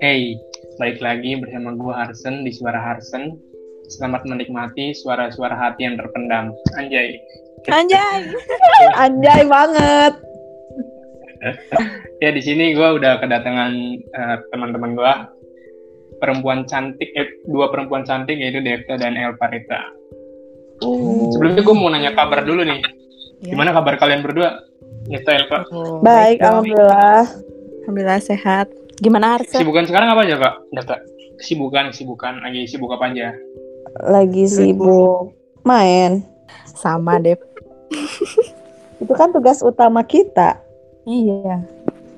Hey, balik lagi bersama gue Harsen di Suara Harsen. Selamat menikmati suara-suara hati yang terpendam. Anjay. Anjay. Anjay banget. ya di sini gue udah kedatangan uh, teman-teman gue perempuan cantik, eh, dua perempuan cantik yaitu Devta dan Elparita. Uh. Sebelumnya gue mau nanya kabar dulu nih. Ya. Gimana kabar kalian berdua? Devta, Elpa. Oh, baik, baik, alhamdulillah. Alhamdulillah sehat. Gimana Harsa? Sibukan sekarang apa aja kak? Devta. Kesibukan, kesibukan. Lagi sibuk apa aja? Lagi sibuk main. Sama, Dev. Itu kan tugas utama kita. Iya.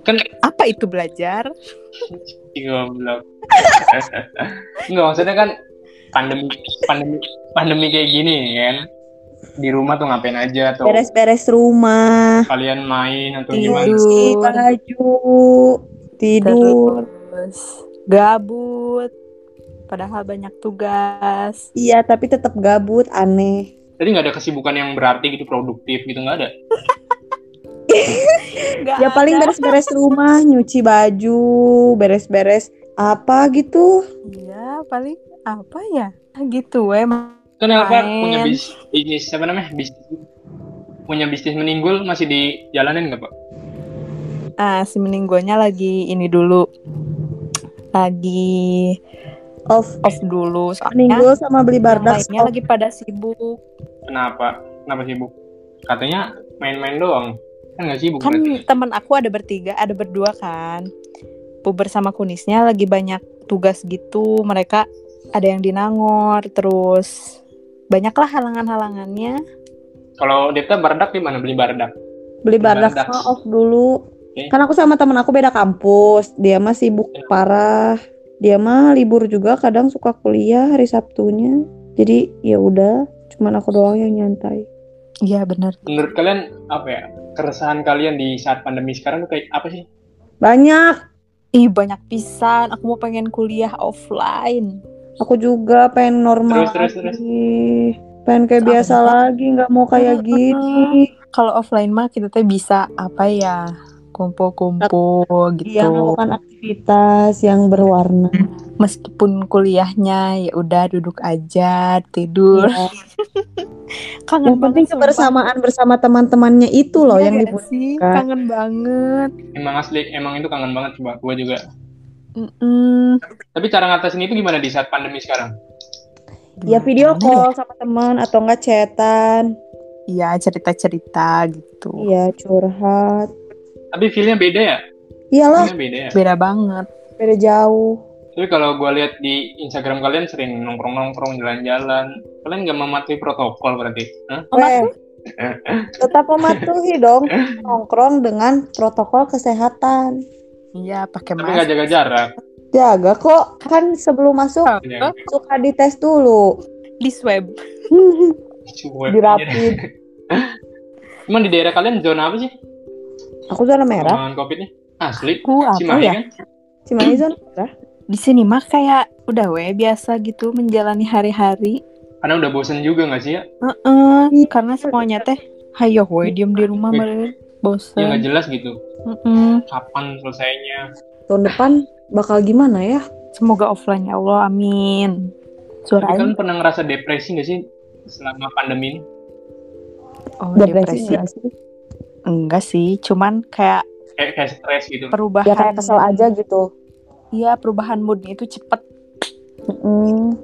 Kan apa itu belajar? Goblok. Enggak maksudnya kan pandemi pandemi pandemi kayak gini kan. Di rumah tuh ngapain aja tuh? Beres-beres rumah. Kalian main atau tidur, gimana? baju, tidur. Terus gabut. Padahal banyak tugas. Iya, tapi tetap gabut, aneh. Jadi nggak ada kesibukan yang berarti gitu produktif gitu nggak ada? ya paling beres-beres rumah, nyuci baju, beres-beres apa gitu. Iya, paling apa ya? Gitu emang. Kenapa punya bis bisnis apa namanya? Bisnis punya bisnis meninggul masih dijalanin nggak pak? Ah, si meninggulnya lagi ini dulu, lagi off off dulu. Soalnya Meninggal sama beli bardak. Lainnya lagi pada sibuk. Kenapa? Kenapa sibuk? Katanya main-main doang kan gak sibuk kan teman aku ada bertiga ada berdua kan puber sama kunisnya lagi banyak tugas gitu mereka ada yang di Nangor terus banyaklah halangan-halangannya kalau Dita bardak di mana beli bardak beli bardak, bardak. off dulu okay. kan aku sama teman aku beda kampus dia mah sibuk iya. parah dia mah libur juga kadang suka kuliah hari Sabtunya jadi ya udah cuman aku doang yang nyantai Iya benar. Menurut kalian apa ya keresahan kalian di saat pandemi sekarang tuh kayak apa sih? Banyak. Ih banyak pisan. Aku mau pengen kuliah offline. Aku juga pengen normal terus, terus, lagi. Terus. Pengen kayak Sama biasa lagi, nggak mau kayak gini. Kalau offline mah kita tuh bisa apa ya? kumpul-kumpul gitu. Iya, melakukan aktivitas yang berwarna. Meskipun kuliahnya ya udah duduk aja, tidur. Iya. kangen yang penting kebersamaan bersama teman-temannya itu loh iya, yang dibutuhkan. Kangen banget. Emang asli, emang itu kangen banget coba gue juga. Mm -mm. Tapi cara ngatasin itu gimana di saat pandemi sekarang? Ya video call sama teman atau enggak chatan. Iya cerita-cerita gitu. Iya curhat. Tapi feelnya beda ya? Iyalah. beda ya? Beda banget. Beda jauh. Tapi kalau gue lihat di Instagram kalian sering nongkrong-nongkrong jalan-jalan, kalian nggak mematuhi protokol berarti? Huh? Eh, tetap mematuhi dong nongkrong dengan protokol kesehatan. Iya, pakai masker. Tapi nggak jaga jarak. Jaga kok, kan sebelum masuk ya. suka dites dulu. Di swab. Dirapid. Cuman di daerah kalian zona apa sih? Aku zona merah. Penanganan COVID-nya? Asli? Aku apa Cimahi, ya? Kan? Cimahi zona merah. Di sini mah kayak udah we biasa gitu menjalani hari-hari. Karena udah bosen juga gak sih ya? Uh -uh, karena semuanya teh hayo we diem di rumah mereka bosen. Ya gak jelas gitu. -uh. Kapan selesainya? Tahun depan bakal gimana ya? Semoga offline ya Allah, amin. Suara kan pernah ngerasa depresi gak sih selama pandemi ini? Oh, depresi, depresi Enggak sih, cuman kayak kayak, kayak stres gitu. Perubahan. Ya kayak kesel aja gitu. Iya, perubahan moodnya itu cepet. Mm-mm.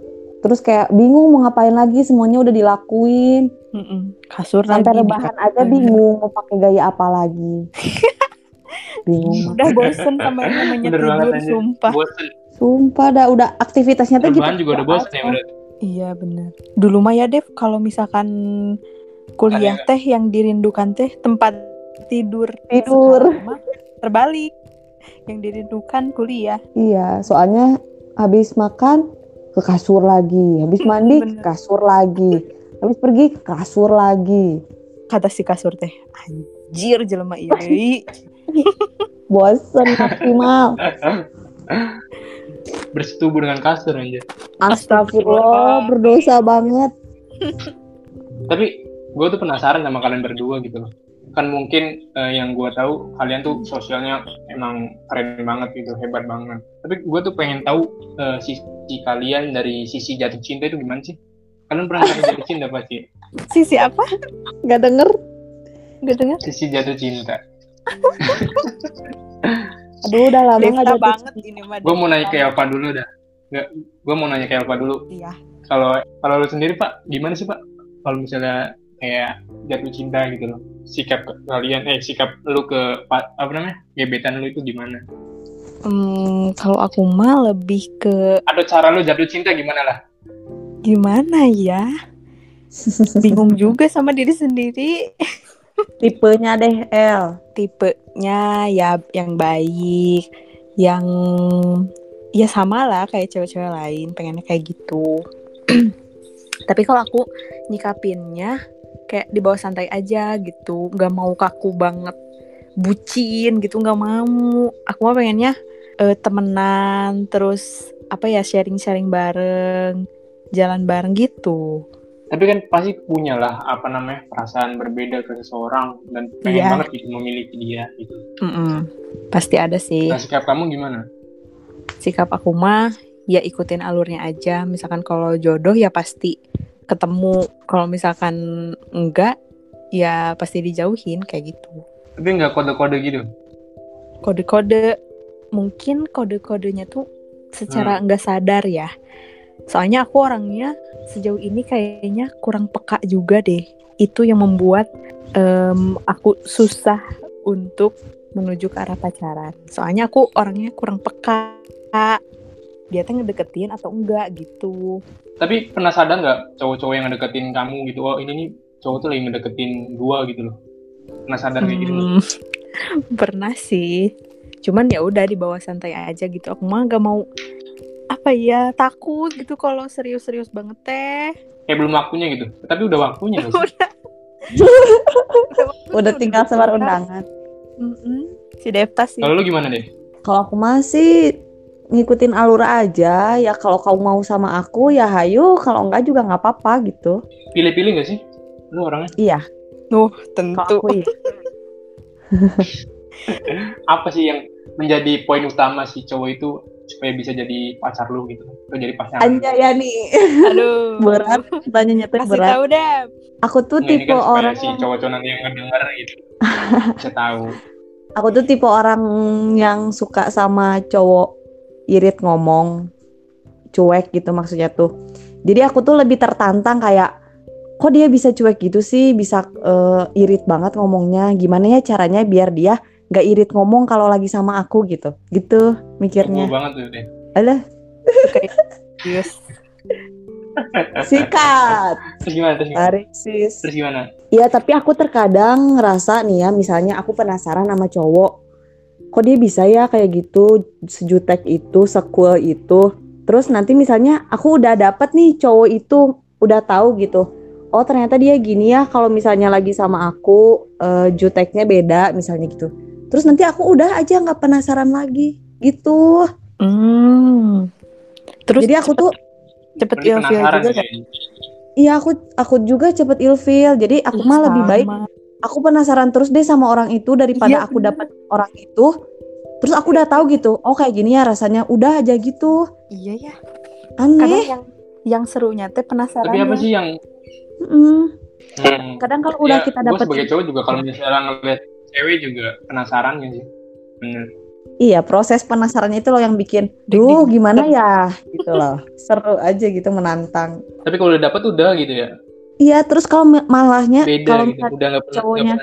Terus kayak bingung mau ngapain lagi, semuanya udah dilakuin. Mm-mm. Kasur Sampai lagi. rebahan aja bingung mau pakai gaya apa lagi. bingung. Udah bosen sama yang namanya Bener tidur, sumpah. Bosen. Sumpah dah udah aktivitasnya tuh gitu. juga udah bosen ya udah. Iya benar. Dulu mah ya Dev kalau misalkan kuliah teh yang dirindukan teh tempat tidur tidur terbalik yang dirindukan kuliah iya soalnya habis makan ke kasur lagi habis mandi ke kasur lagi habis pergi ke kasur lagi. Kata si kasur teh anjir jelema ini bosen maksimal. Bersetubuh dengan kasur aja astagfirullah berdosa banget. Tapi gue tuh penasaran sama kalian berdua gitu loh. Kan mungkin uh, yang gue tahu kalian tuh sosialnya emang keren banget gitu hebat banget. Tapi gue tuh pengen tahu uh, sisi kalian dari sisi jatuh cinta itu gimana sih kalian pernah jatuh cinta pasti sisi apa? Nggak denger. Nggak denger. Sisi jatuh cinta. Aduh udah lama nggak jatuh banget ini mah gue mau nanya kayak apa dulu dah. Nggak gue mau nanya kayak apa dulu. Iya. Kalau kalau lu sendiri pak gimana sih pak? Kalau misalnya kayak jatuh cinta gitu loh sikap kalian eh sikap lu ke apa namanya gebetan lu itu gimana? Hmm, kalau aku mah lebih ke ada cara lu jatuh cinta gimana lah gimana ya? Bingung juga sama diri sendiri. Tipenya deh El. Tipenya ya yang baik yang ya sama lah kayak cewek-cewek lain pengennya kayak gitu. Tapi kalau aku nyikapinnya kayak di bawah santai aja gitu nggak mau kaku banget bucin gitu nggak mau. Aku mah pengennya uh, temenan terus apa ya sharing-sharing bareng jalan bareng gitu. Tapi kan pasti punya lah apa namanya perasaan berbeda ke seseorang dan pengen yeah. banget gitu memiliki dia gitu. Mm -mm. pasti ada sih. Nah, sikap kamu gimana? Sikap aku mah ya ikutin alurnya aja. Misalkan kalau jodoh ya pasti ketemu. Kalau misalkan enggak ya pasti dijauhin kayak gitu. Tapi enggak kode-kode gitu? Kode-kode. Mungkin kode-kodenya tuh secara hmm. enggak sadar ya soalnya aku orangnya sejauh ini kayaknya kurang peka juga deh. Itu yang membuat um, aku susah untuk menuju ke arah pacaran. Soalnya aku orangnya kurang peka. Dia tuh ngedeketin atau enggak gitu. Tapi pernah sadar nggak cowok-cowok yang ngedeketin kamu gitu? Oh ini nih cowok tuh lagi ngedeketin gua gitu loh. Pernah sadar kayak gitu hmm, pernah sih. Cuman ya udah di bawah santai aja gitu. Aku mah gak mau apa ya takut gitu kalau serius-serius banget teh. Kayak belum waktunya gitu. Tapi udah waktunya udah. Udah tinggal sebar undangan. mm -mm. si Devta sih. Kalau lu gimana deh? Kalau aku masih ngikutin alur aja. Ya kalau kau mau sama aku ya hayu. Kalau enggak juga nggak apa-apa gitu. Pilih-pilih gak sih? Lu orangnya? Iya. Nuh, tentu. aku, iya. apa sih yang menjadi poin utama si cowok itu supaya bisa jadi pacar lu gitu. Atau jadi pacar Anja ya nih. Aduh. Berat tanya nyata berat. tahu deh aku tuh Nggak, tipe kan orang si cowok-cowok nanti yang ngedenger gitu. Bisa tahu. Aku tuh tipe orang yang suka sama cowok irit ngomong cuek gitu maksudnya tuh. Jadi aku tuh lebih tertantang kayak kok dia bisa cuek gitu sih? Bisa uh, irit banget ngomongnya? Gimana ya caranya biar dia nggak irit ngomong kalau lagi sama aku gitu. Gitu mikirnya. Aku banget tuh deh alah. Yes. sikat. Terus gimana terus gimana? Tarik, sis. terus gimana? Iya tapi aku terkadang ngerasa nih ya misalnya aku penasaran sama cowok kok dia bisa ya kayak gitu sejutek itu sekul itu. Terus nanti misalnya aku udah dapet nih cowok itu udah tahu gitu oh ternyata dia gini ya kalau misalnya lagi sama aku uh, juteknya beda misalnya gitu terus nanti aku udah aja nggak penasaran lagi gitu. Hmm. terus jadi aku tuh cepet ilfil juga. kan iya aku aku juga cepet ilfil. Jadi aku mah lebih baik aku penasaran terus deh sama orang itu daripada iya, aku dapat orang itu. Terus aku udah tahu gitu oh kayak gini ya rasanya udah aja gitu. Iya ya. Aneh. Kadang yang yang serunya teh penasaran tapi apa sih yang mm. Hmm. kadang kalau udah ya, kita dapat sebagai cowok juga kalau misalnya ngeliat cewek juga penasaran gak sih bener Iya, proses penasarannya itu loh yang bikin, duh gimana ya, gitu loh. Seru aja gitu menantang. Tapi kalau udah dapet udah gitu ya? Iya, terus kalau malahnya kalau gitu. udah gak pernah cowoknya,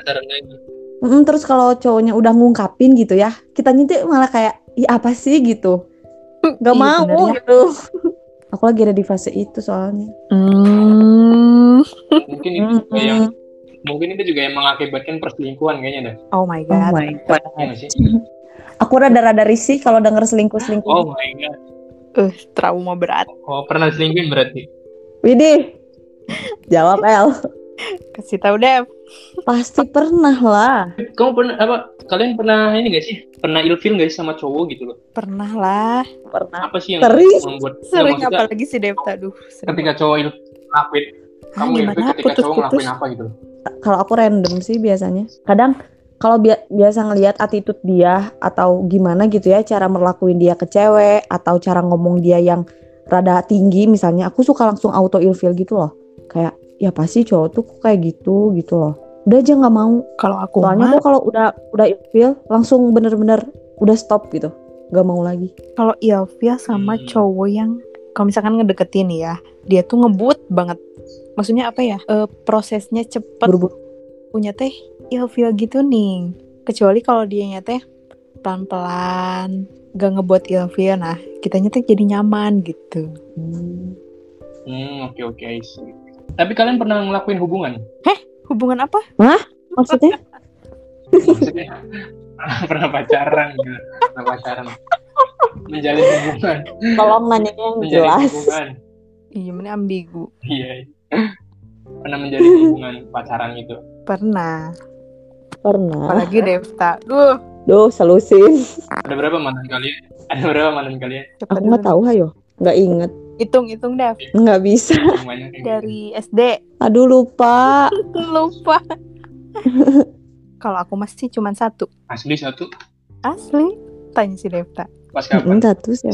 Mm, terus kalau cowoknya udah ngungkapin gitu ya, kita tuh malah kayak, iya apa sih gitu, nggak iya, mau ya. gitu. Aku lagi ada di fase itu soalnya. Mm. Mungkin itu juga yang mungkin itu juga yang mengakibatkan perselingkuhan kayaknya dah. Oh my god. Oh my god. Ya, Aku rada-rada risih kalau denger selingkuh-selingkuh. Oh my god. Uh, trauma berat. Oh, pernah selingkuhin berarti? Widih, Jawab El. Kasih tahu Dev. Pasti pernah lah. Kamu pernah apa? Kalian pernah ini gak sih? Pernah ilfil gak sih sama cowok gitu loh? Pernah lah. Pernah. Apa sih yang Sering. membuat Sering apalagi si Dev aduh. Ketika cowok ilfil kamu gimana? ilfil ketika cowok Putus-putus. ngelakuin apa gitu Kalau aku random sih biasanya. Kadang kalau bia- biasa ngelihat attitude dia atau gimana gitu ya cara merlakuin dia ke cewek atau cara ngomong dia yang rada tinggi misalnya aku suka langsung auto ilfil gitu loh kayak ya pasti cowok tuh kok kayak gitu gitu loh udah aja nggak mau Kalau aku soalnya mah, aku kalau udah udah ilfil langsung bener-bener udah stop gitu nggak mau lagi kalau ilfil sama Hmm. cowok yang kalau misalkan ngedeketin ya, dia tuh ngebut banget. Maksudnya apa ya? Eh, prosesnya cepet. buru-buru Punya teh ilfil gitu nih. Kecuali kalau dia teh pelan-pelan, gak ngebuat ilfil. Nah, kitanya teh jadi nyaman gitu. Hmm. hmm oke oke I see. tapi kalian pernah ngelakuin hubungan Hubungan apa? maksudnya maksudnya pernah pacaran gitu pernah pacaran menjalin hubungan tolong nanya yang menjalin jelas hubungan Iya, mana ambigu. iya pernah menjalin hubungan pacaran gitu Pernah. pernah Apalagi Devta. Duh, Duh, selusin. ada berapa mantan kalian ada berapa mantan kalian Aku nggak tahu, hayo. Nggak inget. Hitung-hitung Dev. Nggak bisa. kayak gitu. Dari SD. Aduh, lupa. Lupa. Kalau aku masih cuma satu. asli satu Asli. Tanya si Devta. pas kapan satu sih.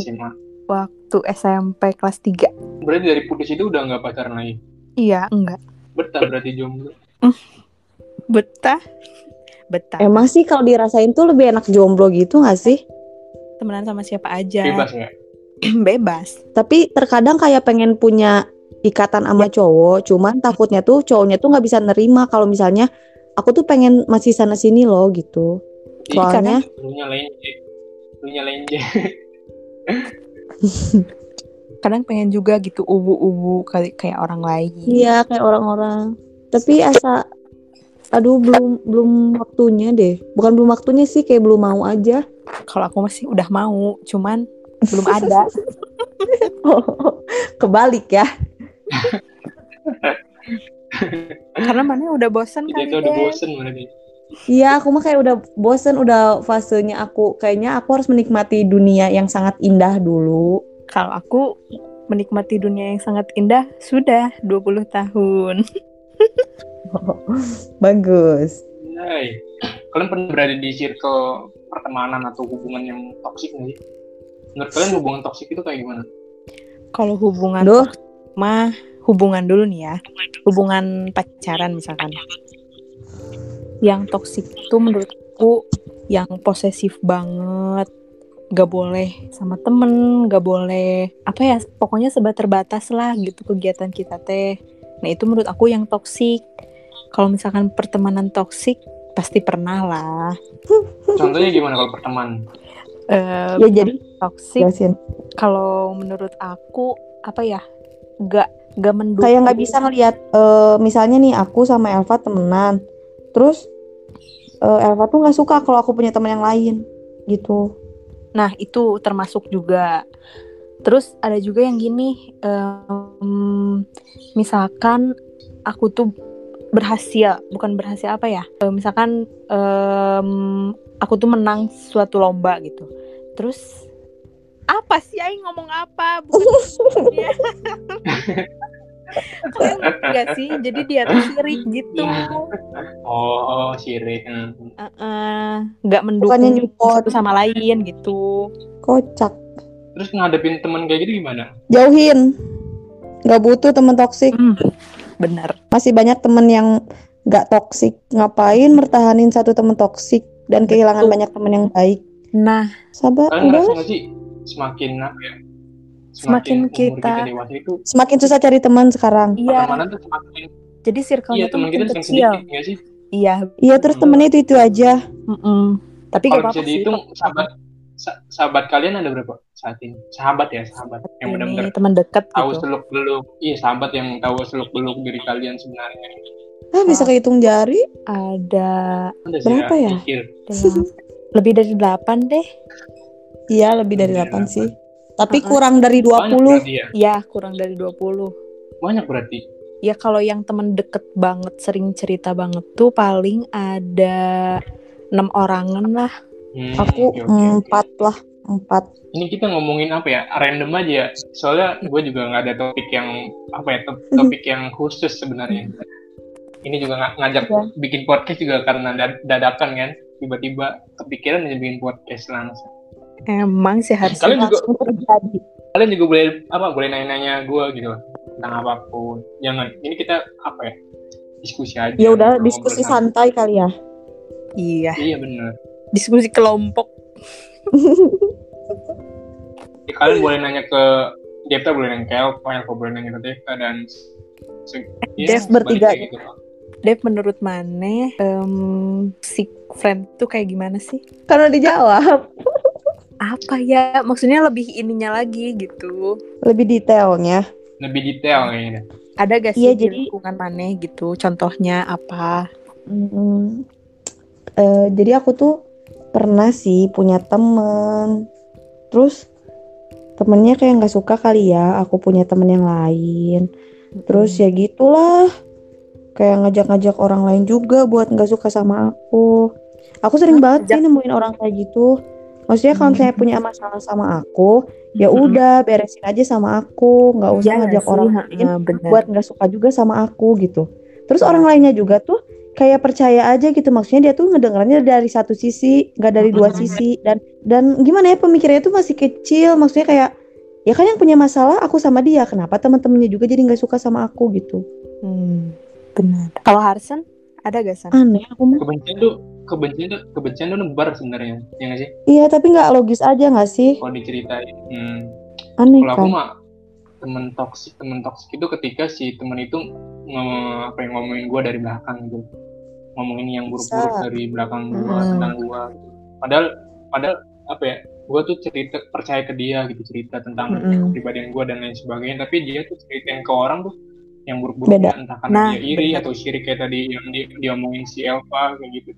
Waktu SMP kelas 3. berarti dari putus itu udah nggak pacaran lagi Iya, enggak. betah berarti jomblo Betah. Betah. Emang sih kalau dirasain tuh lebih enak jomblo gitu nggak sih? Temenan sama siapa aja. bebas nggak Bebas. Tapi terkadang kayak pengen punya ikatan sama cowok, cuman takutnya tuh cowoknya tuh nggak bisa nerima kalau misalnya aku tuh pengen masih sana sini loh gitu. Soalnya lu nyalain lu nyalain Kadang pengen juga gitu ubu-ubu kali kayak orang lain. iya kayak orang-orang. Tapi asa aduh belum belum waktunya deh. Bukan belum waktunya sih kayak belum mau aja. Kalau aku masih udah mau, cuman belum ada. Kebalik ya. Karena mana udah bosan kita kali itu udah deh. bosen berarti Iya, aku mah kayak udah bosen, udah fasenya aku kayaknya aku harus menikmati dunia yang sangat indah dulu. Kalau aku menikmati dunia yang sangat indah sudah 20 tahun. Bagus. Hai. kalian pernah berada di circle pertemanan atau hubungan yang toksik nggak sih menurut kalian hubungan toksik itu kayak gimana Kalau hubungan toksik mah hubungan dulu nih ya. Hubungan pacaran misalkan. Yang toksik itu menurutku yang posesif banget. Gak boleh sama temen, gak boleh apa ya, pokoknya sebat terbatas lah gitu kegiatan kita teh. Nah itu menurut aku yang toksik. Kalau misalkan pertemanan toksik pasti pernah lah. contohnya gimana kalau pertemanan Eh, Ya jadi toksik kalau menurut aku apa ya gak gak mendukung Kayak nggak bisa ngelihat eh, misalnya nih aku sama Elva temenan. Terus eh, Elva tuh nggak suka kalau aku punya teman yang lain gitu. Nah itu termasuk juga. Terus ada juga yang gini em, misalkan aku tuh berhasil bukan berhasil apa ya? Eh, misalkan em, aku tuh menang suatu lomba gitu. Terus apa sih Aing ngomong apa? Bukan. Kalian ngerti gak sih jadi dia tuh sirik gitu oh sirik Hmm. Heeh, nggak mendukung Bukannya nyupport. satu sama lain gitu Kocak. terus ngadepin teman kayak gitu gimana Jauhin. Nggak butuh teman toksik. Hmm, bener Masih banyak temen yang nggak toksik. Ngapain mertahanin satu teman toksik dan kehilangan Betul. banyak teman yang baik? nah Sabar, udah sih semakin apa ya Semakin umur kita- dewasa itu Semakin susah cari teman sekarang. iya. Pertemanan tuh semakin jadi circle-nya iya teman kita makin semakin kecil. sedikit nggak sih. Iya. Iya, terus temennya itu itu aja. mm-mm. tapi gak kalau apa-apa bisa sih. dihitung sahabat sa- sahabat kalian ada berapa saat ini? Sahabat ya sahabat yang ini benar-benar teman dekat tahu gitu. seluk beluk iya sahabat yang tahu seluk beluk diri kalian sebenarnya. Ah, bisa kehitung jari? ada ada sih Berapa ya? ada. Lebih dari 8 deh. Iya, lebih dari Lebih dari 8 sih. Tapi Uh-uh. kurang dari banyak 20. berarti ya? Ya kurang dari 20 banyak berarti? Ya kalau yang teman deket banget sering cerita banget tuh paling ada enam orangan lah. Hmm, Aku oke, oke. empat lah, empat. Ini kita ngomongin apa ya? Random aja ya. Soalnya gue juga nggak ada topik yang apa ya top- topik yang khusus sebenarnya. Ini juga ng- ngajak Ya. bikin podcast juga karena dad- dadakan kan. Tiba-tiba kepikiran aja bikin podcast langsung Emang sih harus Kalian juga- terjadi kalian juga boleh apa boleh nanya-nanya gue gitu tentang apa pun jangan ini kita apa ya diskusi aja ya udah diskusi santai. santai kali ya Iya, iya bener diskusi kelompok. Ya, kalian boleh nanya ke Devta boleh nanya ke Elva Elva boleh nanya ke Devta dan se- ya, Dev bertiga. gitu. Dev menurut Mane em, si friend tuh kayak gimana sih? karena dijawab Apa ya? Maksudnya lebih ininya lagi gitu. lebih detailnya. Lebih detail kayaknya Ada gak sih Iya, di jadi- lingkungan Mane gitu? Contohnya apa? Hmm, eh, jadi aku tuh pernah sih punya temen. Terus temennya kayak nggak suka kali ya aku punya temen yang lain. Terus ya gitulah. Kayak ngajak-ngajak orang lain juga buat nggak suka sama aku. Aku sering banget sih nemuin orang kayak gitu maksudnya kalau Hmm. saya punya masalah sama aku ya Mm-mm. udah beresin aja sama aku nggak usah nggak ngajak sih? orang lain bener. buat nggak suka juga sama aku gitu. Terus orang lainnya juga tuh kayak percaya aja gitu maksudnya dia tuh ngedengarnya dari satu sisi nggak dari dua Mm-mm. sisi dan dan gimana ya pemikirannya tuh masih kecil maksudnya kayak ya kan yang punya masalah aku sama dia kenapa teman-temannya juga jadi nggak suka sama aku gitu Hmm, benar. Kalau Harsen ada gak San? aneh aku mah kebencian tuh kebencian tuh kebencian tuh nebar sebenarnya ya nggak sih? Iya tapi nggak logis aja nggak sih? Kalau diceritain hmm. aneh kalau aku kan? mah temen toksik temen toksik itu ketika si temen itu nge- apa yang ngomongin gue dari belakang gitu. Ngomongin yang buruk-buruk dari belakang gue Hmm. tentang gue padahal padahal apa ya gue tuh cerita percaya ke dia gitu cerita tentang Mm-mm. kepribadian gue dan lain sebagainya. Tapi dia tuh ceritain ke orang tuh yang buruk-buruknya entah karena Nah, dia iri benar. atau syirik kayak tadi yang di, diomongin si Elva kayak gitu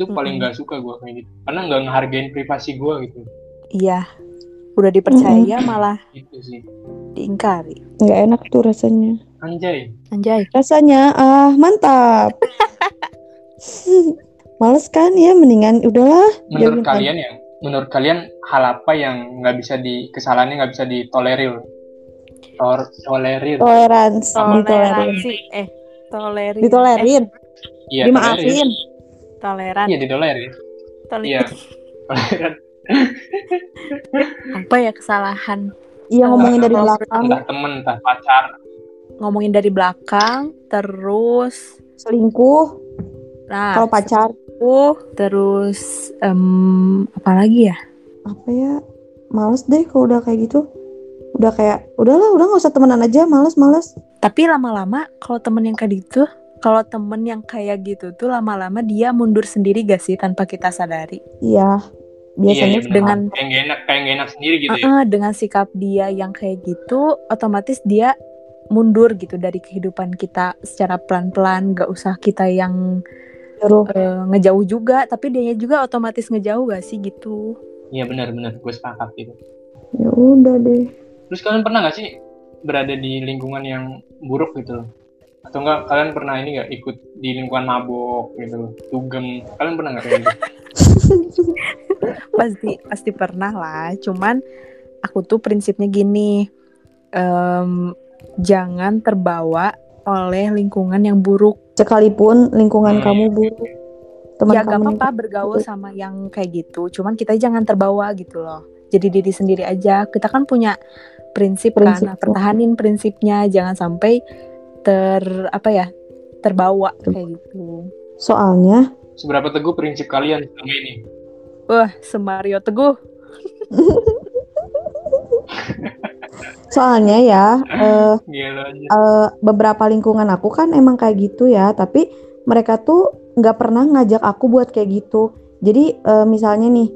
itu paling nggak suka gue kayak gitu. Karena nggak ngehargain privasi gue gitu. Iya. Udah dipercaya malah itu sih. diingkari. nggak enak tuh rasanya. Anjay. Anjay. rasanya ah mantap. Males kan? Ya mendingan udahlah. Menurut kalian ya? Menurut kalian hal apa yang nggak bisa di kesalahannya nggak bisa ditolerir Tor, tolerir toleransi. Toleransi. Eh, tolerir. ditolerin? Iya dimaafin toleran. iya ditolerir Tole- iya toleran. Apa ya kesalahan? iya ngomongin dari belakang. entah temen entah pacar. Ngomongin dari belakang, terus selingkuh. Nah, kalau pacar. selingkuh, terus em, apa lagi ya? apa ya? Males deh kalau udah kayak gitu. Udah kayak udahlah udah nggak usah temenan aja males males. Tapi lama-lama kalau temen yang kayak gitu, kalau temen yang kayak gitu tuh lama-lama dia mundur sendiri gak sih tanpa kita sadari? iya. Biasanya iya, iya, dengan- kayak nggak enak kayak nggak enak sendiri gitu ya? Uh-uh, dengan sikap dia yang kayak gitu, otomatis dia mundur gitu dari kehidupan kita secara pelan-pelan, gak usah kita yang suruh eh, ngejauh juga, tapi dia juga otomatis ngejauh gak sih gitu? iya benar-benar gue sepakat gitu. Ya udah deh. Terus kalian pernah nggak sih berada di lingkungan yang buruk gitu? loh atau enggak kalian pernah ini nggak ikut di lingkungan mabok gitu loh dugem kalian pernah nggak kayak gitu Pasti pasti pernah lah. Cuman aku tuh prinsipnya gini, em, jangan terbawa oleh lingkungan yang buruk. sekalipun lingkungan Hmm. kamu buruk teman ya gak apa-apa bergaul sama yang kayak gitu. Cuman kita jangan terbawa gitu loh. Jadi diri sendiri aja. Kita kan punya prinsip, Prinsip. kan. Nah, pertahanin prinsipnya. Jangan sampai ter apa ya terbawa kayak gitu. soalnya seberapa teguh prinsip kalian selama ini? Wah, Semario Teguh. soalnya ya eh, aja eh, beberapa lingkungan aku kan emang kayak gitu ya tapi mereka tuh nggak pernah ngajak aku buat kayak gitu. Jadi eh, misalnya nih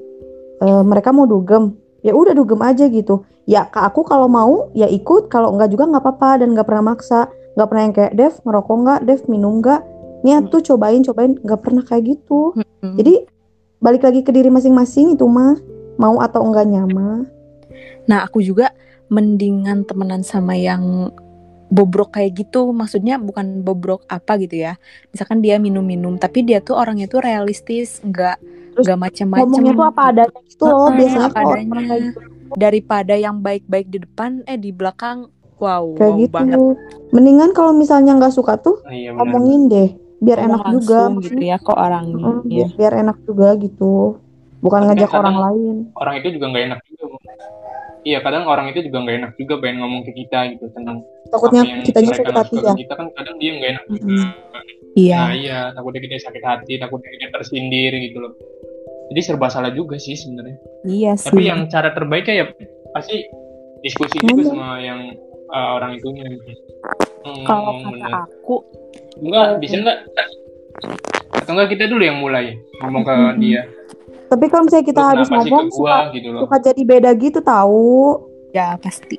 eh, mereka mau dugem ya udah dugem aja gitu. Ya ke aku kalau mau ya ikut kalau enggak juga nggak apa-apa dan nggak pernah maksa nggak pernah yang kayak Dev ngerokok nggak Dev minum nggak nih tuh cobain cobain nggak pernah kayak gitu Hmm. jadi balik lagi ke diri masing-masing itu mah mau atau enggak nyaman Nah, aku juga mendingan temenan sama yang bobrok kayak gitu. Maksudnya bukan bobrok apa gitu ya. Misalkan dia minum-minum, tapi dia tuh orangnya tuh realistis, nggak Terus gak macem-macem ngomongnya tuh apa adanya gitu loh biasanya apa adanya. gitu daripada yang baik-baik di depan eh di belakang wow kayak wow gitu. banget. Mendingan kalau misalnya nggak suka tuh Nah, iya ngomongin deh biar Ngomong enak juga. gitu ya orangnya Heeh, Iya. biar, biar enak juga gitu. Bukan Tapi ngajak kadang- orang lain. orang itu juga nggak enak juga iya kadang orang itu juga nggak enak juga pengen ngomong ke kita gitu tentang takutnya mereka sakit hati ya. kita kan kadang dia nggak enak juga. Iya. Nah iya takutnya kita sakit hati takutnya kita tersindir gitu loh. Jadi serba salah juga sih sebenarnya. Iya sih. tapi yang cara terbaiknya ya pasti diskusi juga Ngomong. sama yang uh, orang itunya. Hmm, kalau kata bener. aku enggak bisa enggak? Atau enggak kita dulu yang mulai ngomong ke dia. Tapi kalau misalnya kita Terus habis ngomong gua gitu loh? suka jadi beda gitu tahu? Ya pasti.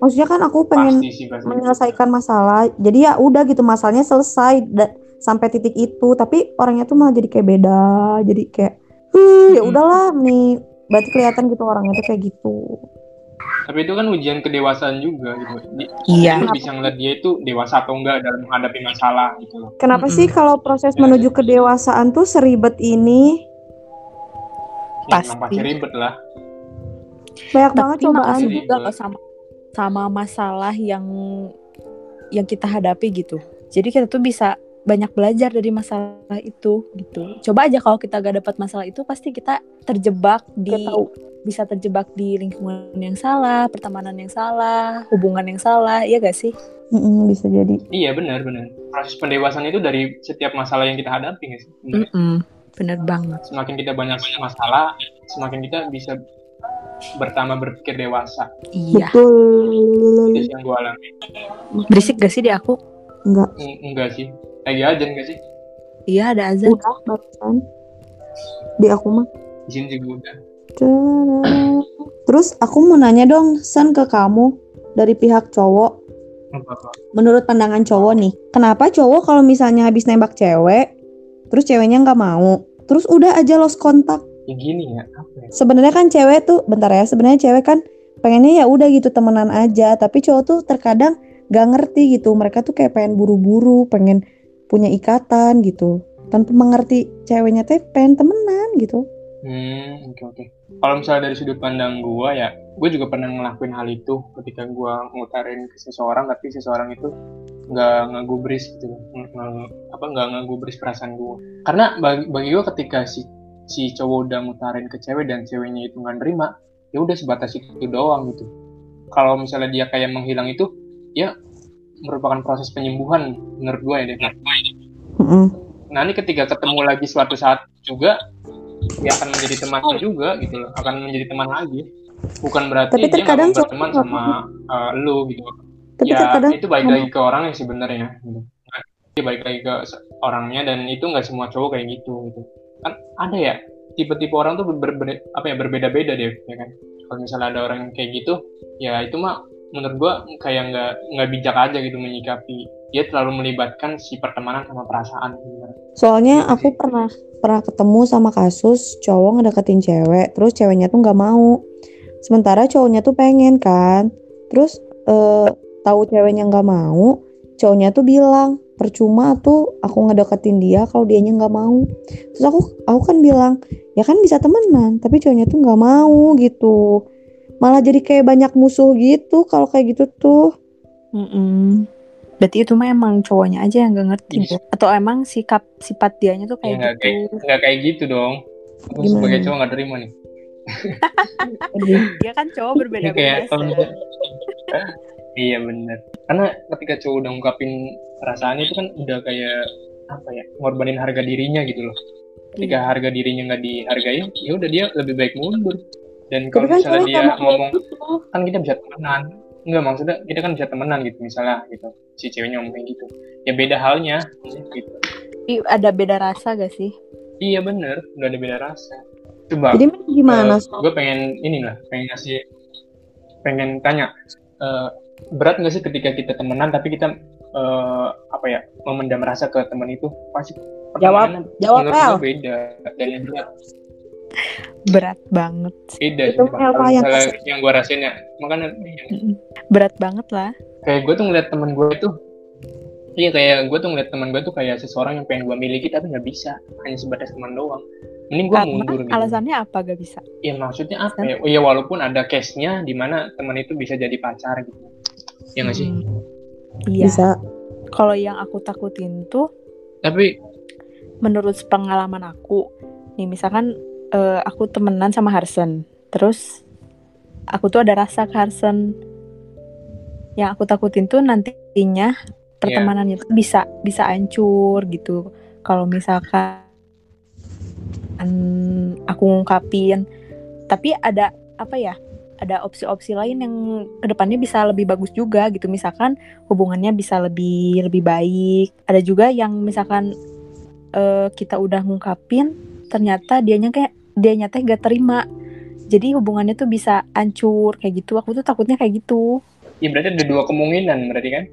Maksudnya kan aku pengen pasti sih pasti. menyelesaikan masalah. Jadi ya udah gitu masalahnya selesai da- sampai titik itu. Tapi orangnya tuh malah jadi kayak beda. Jadi kayak "Hmm, ya udahlah nih. Berarti kelihatan gitu orangnya tuh kayak gitu tapi itu kan ujian kedewasaan juga gitu. Di- iya. lu bisa ngeliat dia itu dewasa atau enggak dalam menghadapi masalah gitu loh. Kenapa Mm-mm. sih kalau proses menuju kedewasaan tuh seribet ini? Ya, Pasti. pasti ribet lah. Banyak banget tapi cobaan. makasih Ribet. juga loh sama sama masalah yang yang kita hadapi gitu. Jadi kita tuh bisa banyak belajar dari masalah itu gitu. Coba aja kalau kita gak dapat masalah itu pasti kita terjebak di tahu bisa terjebak di lingkungan yang salah pertemanan yang salah hubungan yang salah ya gak sih? Mm-mm, bisa jadi. Iya benar benar. Proses pendewasaan itu dari setiap masalah yang kita hadapi nggak sih? Mm-mm, bener banget. Semakin kita banyak masalah semakin kita bisa bertambah berpikir dewasa. Iya. Betul. Itu yang gue alami. Berisik gak sih di aku? Enggak Eng- enggak sih. Lagi aja enggak sih? Iya ada azan udah barusan. Di aku mah. Di sini juga udah. Terus aku mau nanya dong, San ke kamu dari pihak cowok. Menurut pandangan cowok nih, kenapa cowok kalau misalnya habis nembak cewek, terus ceweknya nggak mau, terus udah aja lost kontak. ya gini ya apa ya Sebenarnya kan cewek tuh, bentar ya, sebenarnya cewek kan pengennya ya udah gitu temenan aja, tapi cowok tuh terkadang gak ngerti gitu. Mereka tuh kayak pengen buru-buru, pengen punya ikatan gitu, tanpa mengerti ceweknya teh pengen temenan gitu. Hmm, oke oke. Kalau misalnya dari sudut pandang gua ya, gue juga pernah ngelakuin hal itu ketika gua ngutarin ke seseorang, tapi seseorang itu nggak ngegubris gitu, nge- apa nggak ngegubris perasaan gua. Karena bagi, bagi gua ketika si si cowok udah ngutarin ke cewek dan ceweknya itu nggak nerima, ya udah sebatas itu doang gitu. Kalau misalnya dia kayak menghilang itu, ya merupakan proses penyembuhan menurut gua ya. Dev. Mm-mm. Nah ini ketika ketemu lagi suatu saat juga dia akan menjadi teman juga gitu loh, akan menjadi teman lagi. Bukan berarti Tapi dia terkadang mau berteman sama uh, lu gitu. Tapi ya terkadang itu balik lagi ke orangnya sebenarnya. Gitu. Dia balik lagi ke orangnya dan itu nggak semua cowok kayak gitu gitu. Kan ada ya tipe-tipe orang tuh ber- ber- apa ya berbeda-beda deh ya kan. Kalau misalnya ada orang yang kayak gitu, ya itu mah menurut gua kayak nggak nggak bijak aja gitu menyikapi. Dia terlalu melibatkan si pertemanan sama perasaan. Soalnya Gitu aku sih. pernah pernah ketemu sama kasus cowok ngedeketin cewek, terus ceweknya tuh nggak mau. Sementara cowoknya tuh pengen kan. Terus eh, tahu ceweknya nggak mau, cowoknya tuh bilang percuma tuh aku ngedeketin dia kalau dianya nggak mau. Terus aku aku kan bilang ya kan bisa temenan, tapi cowoknya tuh nggak mau gitu. Malah jadi kayak banyak musuh gitu kalau kayak gitu tuh. Mm-mm. Berarti itu mah emang cowoknya aja yang gak ngerti Iya. ya? Atau emang sikap sifat dianya tuh Ya kayak nggak gitu. kayak nggak kayak gitu dong. Aku Gimana? sebagai cowok nggak terima nih. Dia kan cowok kalau Seth. misalnya- iya bener. Karena ketika cowok udah ngungkapin perasaannya itu kan udah kayak apa ya ngorbanin harga dirinya gitu loh. Ketika Iya. harga dirinya nggak dihargain, ya udah dia lebih baik mundur. Dan Tapi kalau kan misalnya dia ngomong, gitu. kan kita bisa temenan. Enggak maksudnya kita kan bisa temenan gitu misalnya gitu. Si ceweknya ngomong gitu. Ya beda halnya gitu. Tapi ada beda rasa gak sih? Iya bener, udah ada beda rasa. Coba Jadi gimana? Sob? gue pengen inilah pengen ngasih pengen tanya eh, berat nggak sih ketika kita temenan tapi kita eh, apa ya memendam rasa ke teman itu pasti jawab, gue beda dan yang berat Berat banget. sih. beda Itu kalau yang yang gue rasain ya makanya iya. Berat banget lah. kayak gue tuh ngeliat teman gue itu iya kayak gue tuh ngeliat teman gue tuh kayak seseorang yang pengen gue miliki tapi nggak bisa hanya sebatas teman doang mending gue mundur gitu alasannya apa gak bisa? ya maksudnya apa ya oh, ya walaupun ada case nya di mana teman itu bisa jadi pacar gitu ya nggak sih Hmm. Iya. Bisa. Kalau yang aku takutin tuh tapi menurut pengalaman aku nih misalkan eh, aku temenan sama Harsen. Terus aku tuh ada rasa ke Harsen. Yang aku takutin tuh nantinya pertemanannya tuh bisa bisa hancur gitu. Kalau misalkan aku ngungkapin. Tapi ada apa ya ada opsi-opsi lain yang ke depannya bisa lebih bagus juga gitu. Misalkan hubungannya bisa lebih lebih baik. Ada juga yang misalkan eh, kita udah ngungkapin ternyata dianya kayak dia nyata gak terima. Jadi hubungannya tuh bisa hancur kayak gitu. Aku tuh takutnya kayak gitu. Ya berarti ada dua kemungkinan berarti kan?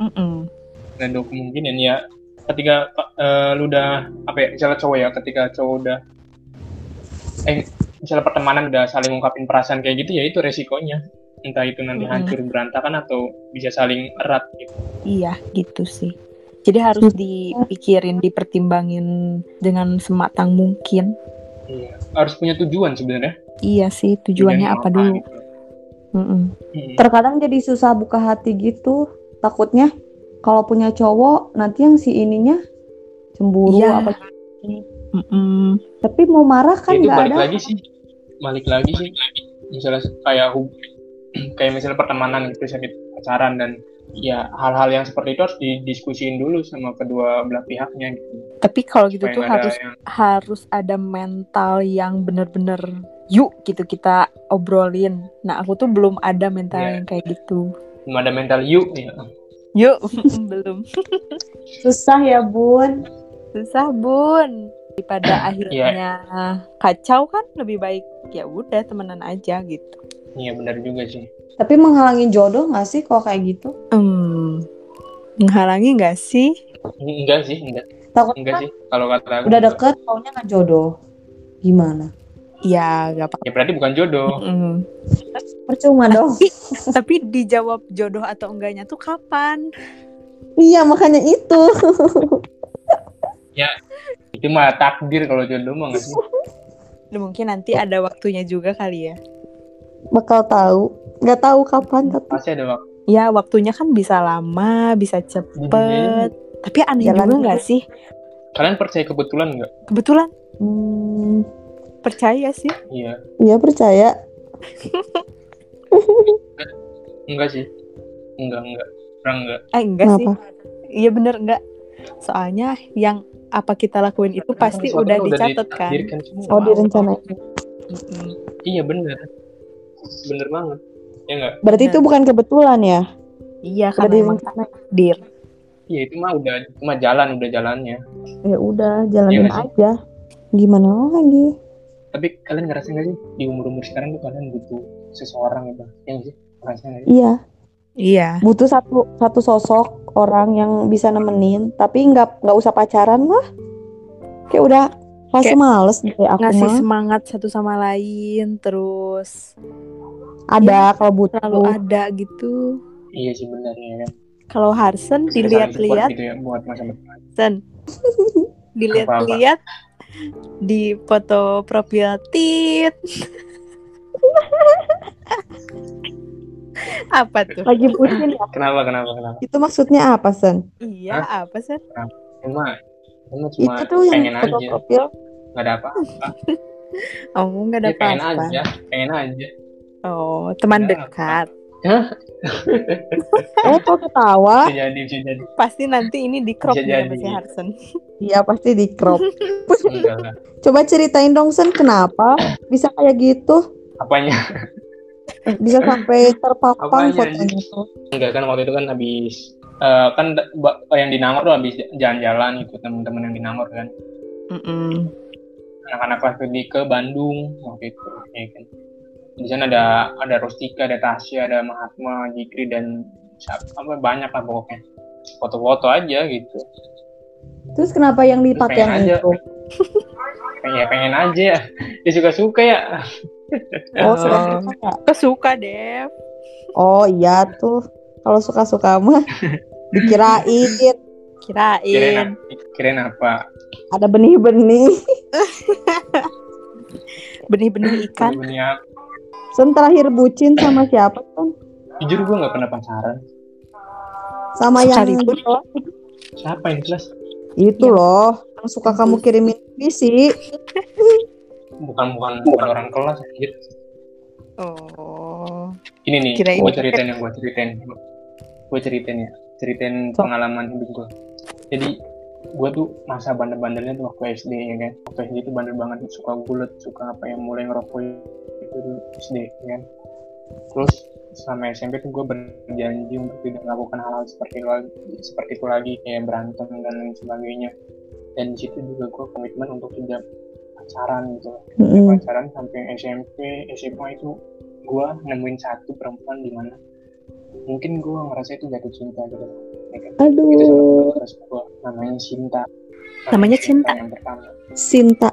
Mm-mm. ada dua kemungkinan ya. Ketika eh, lu udah apa ya misalnya cowok ya ketika cowok udah eh misalnya pertemanan udah saling ngungkapin perasaan kayak gitu ya itu resikonya. Entah itu nanti Mm-mm. hancur berantakan atau bisa saling erat gitu. Iya gitu sih. Jadi harus dipikirin dipertimbangin dengan sematang mungkin. Iya. Harus punya tujuan sebenarnya iya sih tujuannya Tujuannya apa dulu gitu. Mm-mm. Hmm. Terkadang jadi susah buka hati gitu. Takutnya kalau punya cowok nanti yang si ininya cemburu Iya. apa. Mm-mm. Tapi mau marah kan nggak balik ada. lagi sih balik lagi sih misalnya kayak hub- kayak misalnya pertemanan gitu sakit pacaran dan ya hal-hal yang seperti itu harus didiskusiin dulu sama kedua belah pihaknya gitu. Tapi kalau gitu Supaya tuh harus yang harus ada mental yang bener-bener yuk gitu kita obrolin. Nah aku tuh belum ada mental Iya. yang kayak gitu. Belum ada mental you ya. Yuk belum. Susah ya bun. susah bun. Daripada akhirnya kacau kan lebih baik ya udah temenan aja gitu. Iya benar juga sih Tapi menghalangi jodoh nggak sih kalau kayak gitu? hmm menghalangi nggak sih enggak sih enggak Takut enggak sih kalau kata aku udah enggak. deket taunya nggak jodoh. Gimana? ya gak apa ya berarti bukan jodoh Mm. Percuma dong. tapi tapi dijawab jodoh atau enggaknya tuh kapan iya makanya itu. itu mah takdir kalau jodoh mah nggak sih mungkin nanti ada waktunya juga kali ya Bakal tahu. Nggak tahu kapan tapi pasti ada waktu. Ya waktunya kan bisa lama bisa cepet. Tapi aneh Jalan juga dulu. nggak sih? kalian percaya kebetulan nggak? Kebetulan. Hmm, percaya sih. Iya. Iya percaya. enggak sih. Enggak enggak. Orang enggak. Eh enggak sih. Kenapa? iya bener enggak. Soalnya yang apa kita lakuin itu pasti Sesuatu udah dicatat kan. Oh direncanain. Mm-mm. iya bener. Bener banget ya enggak Berarti itu bukan kebetulan ya? iya karena emang direncanain. takdir iya itu mah udah itu mah jalan udah jalannya Ya udah jalanin sih? aja. Gimana lagi? tapi kalian ngerasa nggak sih di umur umur sekarang tuh kalian butuh seseorang gitu ya sih ngerasa nggak sih Iya. iya butuh satu satu sosok orang yang bisa nemenin tapi nggak nggak usah pacaran lah kayak udah Kayak males deh aku ngasih mah semangat satu sama lain terus ada kalau butuh. selalu ada gitu. Iya sih benar ya. Kan kalau Harsen dilihat-lihat. gitu ya buat masa depan. Sen dilihat-lihat di foto profil Tit apa tuh? Lagi bucin ya? Kenapa kenapa kenapa? Itu maksudnya apa sen? Iya apa Sen? Cuma cuma cuma itu tuh yang pengen foto aja. profil. Nggak ada apa oh nggak ada ya, pengen apa-apa. aja pengen aja oh teman Nggak dekat. Eh kok ketawa? Bisa jadi bisa jadi. Pasti nanti ini di crop jadi. si Harsen iya pasti di crop coba ceritain dong sen kenapa bisa kayak gitu? Apanya? Bisa sampai terpapang fotonya tuh enggak kan waktu itu kan habis eh, kan yang di Nangor tuh habis jalan-jalan ikut teman-teman yang di Nangor kan. Mm-mm. anak-anak kelas ke Bandung waktu itu ya kan di sana ada ada Rustika ada Tasya ada Mahatma Jikri dan siapa apa banyak lah pokoknya foto-foto aja gitu terus kenapa yang dipakai yang Pengen aja. itu pengen ya pengen aja ya dia suka suka ya oh Oh. suka suka kesuka Dev Oh iya tuh kalau suka-suka mah dikirain Kirain. kirain, kirain apa Ada benih-benih. Benih-benih ikan. Benih apa? Sen terakhir bucin sama siapa kan? jujur gue nggak pernah pacaran. Sama yang siapa yang di kelas itu loh, yang suka kamu kirimin visi. bukan bukan bukan orang kelas anjir. Oh. ini nih Kirain- gue ceritain yang gue ceritain. Gue ceritain ya ceritain So- pengalaman hidup gue jadi gue tuh masa bandel-bandelnya tuh waktu SD ya kan? Waktu SD itu bandel banget suka gulet suka apa yang mulai ngerokok itu dulu SD ya kan? Terus selama SMP tuh gue berjanji untuk tidak melakukan hal-hal seperti lagi seperti itu lagi kayak berantem dan lain sebagainya. Dan di situ juga gue komitmen untuk tidak pacaran gitu. Mm-mm. pacaran sampai SMP SMA itu gue nemuin satu perempuan di mana mungkin gue ngerasa itu jatuh cinta gitu ya kan? itu sama Aduh, namanya Cinta Namanya Cinta? yang pertama Sinta.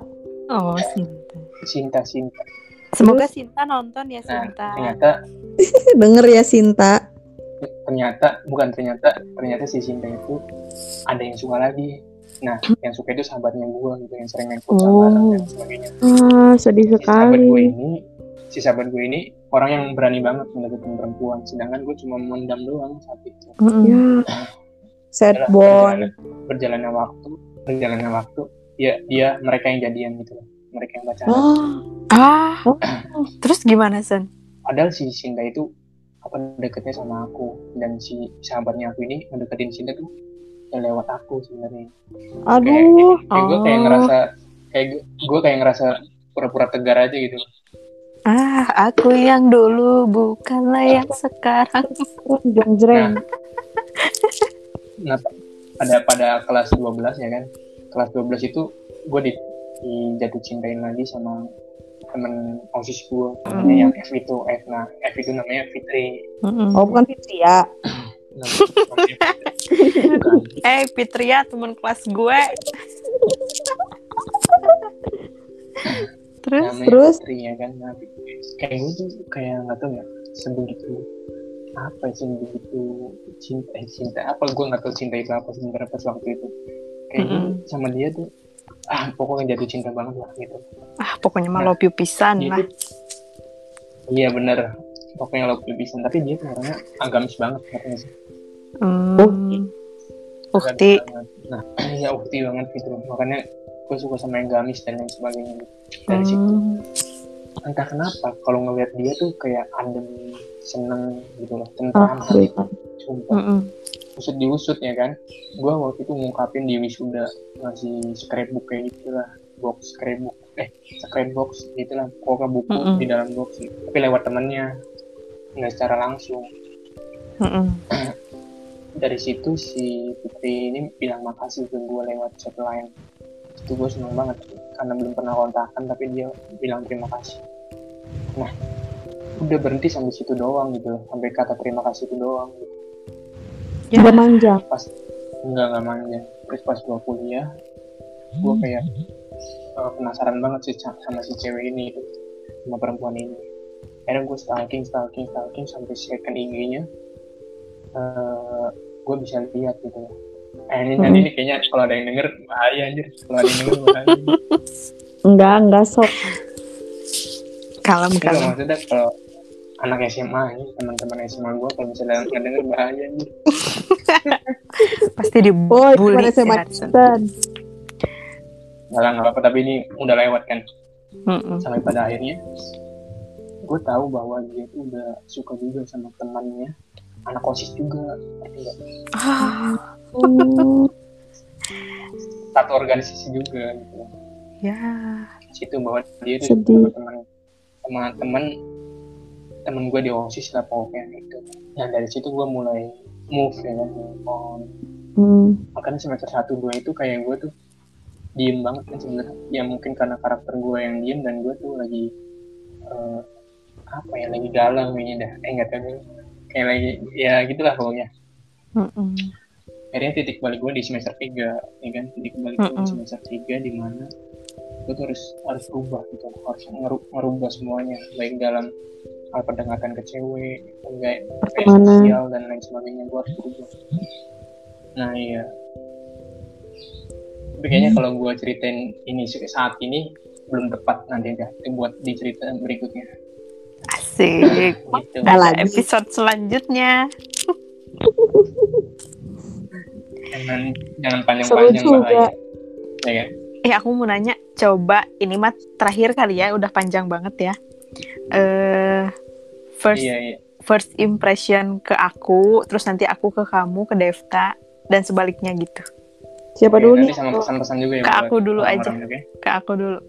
Oh, Sinta. Cinta Cinta Semoga Sinta nonton ya, nah Sinta. ternyata Denger ya Sinta. ternyata bukan ternyata ternyata si Cinta itu ada yang suka lagi nah yang suka itu sahabatnya gue gitu yang sering main futsal Oh. bareng dan sebagainya Ah, sedih si sahabat gue sekali. ini si sahabat gue ini orang yang berani banget mendeketin perempuan sedangkan gue cuma mendam doang saat itu. Ya, sad Adalah boy. berjalannya, berjalannya waktu berjalannya waktu ya dia mereka yang jadian gitu loh mereka yang pacaran Ah, Ah. Terus gimana, Sen? padahal si Sinta itu apa deketnya sama aku dan si sahabatnya aku ini mendeketin Sinta tuh ya lewat aku sebenarnya kayak, aduh. kayak gue kayak Oh. ngerasa kayak gue kayak ngerasa pura-pura tegar aja gitu Ah, aku yang dulu bukanlah yang sekarang. Jeng-jreng. nah pada pada kelas 12 ya kan kelas 12 itu gue di, dijatuh cintain lagi sama temen osis gue Hmm. yang F itu F nah F itu namanya Fitri Mm-mm. Oh, bukan Fitri. Bukan. Eh, Fitria teman kelas gue. Terus? namanya Terus? Fitri ya kan nah, kayak gue tuh kayak nggak tahu ya sebegitu apa sih begitu cinta eh, cinta apa gue nggak tahu cinta itu apa sebenarnya pas waktu itu kayak gue Mm-mm. sama dia tuh ah pokoknya jatuh cinta banget lah gitu Ah, pokoknya mah Nah, love you pisan lah. iya bener pokoknya lo pisan tapi dia tuh orangnya agamis banget katanya sih Hmm. Agamis Ukti. banget. nah iya ukti banget gitu makanya gue suka sama yang gamis dan lain sebagainya dari situ Hmm. Entah kenapa kalau ngelihat dia tuh kayak adem seneng gitu loh tentram Ah, hati bukan. sumpah usut diusut ya kan gue waktu itu ngungkapin di wisuda ngasih scrapbook kayak gitu lah box scrapbook eh scrapbox gitu lah pokoknya buku Mm-mm. di dalam box gitu. tapi lewat temennya nggak secara langsung Mm-mm. dari situ si Putri ini bilang makasih ke gue lewat chat line itu gue seneng banget karena belum pernah kontakan tapi dia bilang terima kasih nah udah berhenti sampai situ doang gitu sampai kata terima kasih itu doang gitu. Ya. Udah manja. pas enggak enggak manja terus pas gue kuliah gue kayak uh, penasaran banget sih sama si cewek ini gitu, sama perempuan ini akhirnya gue stalking stalking stalking sampai second IG-nya uh, gue bisa lihat gitu eh ini nanti ini kayaknya kalau ada yang denger bahaya anjir. Kalau ada yang denger bahaya. Enggak, enggak sok. Kalem kalem. maksudnya kalau anak SMA ini teman-teman SMA gue kalau misalnya nggak denger bahaya anjir. Pasti Oh, dibully pada si SMA nggak lah, nggak apa-apa tapi ini udah lewat kan? Mm-mm. sampai pada akhirnya gue tahu bahwa dia tuh udah suka juga sama temannya anak osis juga? Ah, Oh, satu organisasi juga gitu ya. Di situ bahwa dia sama teman sama teman teman gue di osis lah pokoknya gitu nah dari situ gue mulai move ya kan on hmm. makanya semester satu dua itu kayak gue tuh diem banget kan sebenarnya ya mungkin karena karakter gue yang diem dan gue tuh lagi eh, apa ya lagi galau kayaknya dah eh nggak tahu. Kayak lagi ya gitulah pokoknya. Akhirnya titik balik gue di semester 3 ya kan? Titik balik gue di semester 3 di mana gue tuh harus harus berubah gitu. Harus ngeru- ngerubah semuanya. Baik dalam hal pendekatan ke cewek kayak sosial dan lain sebagainya gue harus berubah nah iya. Tapi kayaknya kalau gue ceritain ini saat ini belum tepat nanti dah buat di cerita berikutnya asik gitu. ada episode selanjutnya jangan jangan panjang-panjang bahaya ya kan? Eh aku mau nanya, coba ini mah terakhir kali ya, udah panjang banget ya. Eh uh, first iya, iya. first impression ke aku, terus nanti aku ke kamu, ke Devta dan sebaliknya gitu. Siapa dulu nih? Sama pesan-pesan juga ya. Ke aku dulu aja. Juga. Ke aku dulu.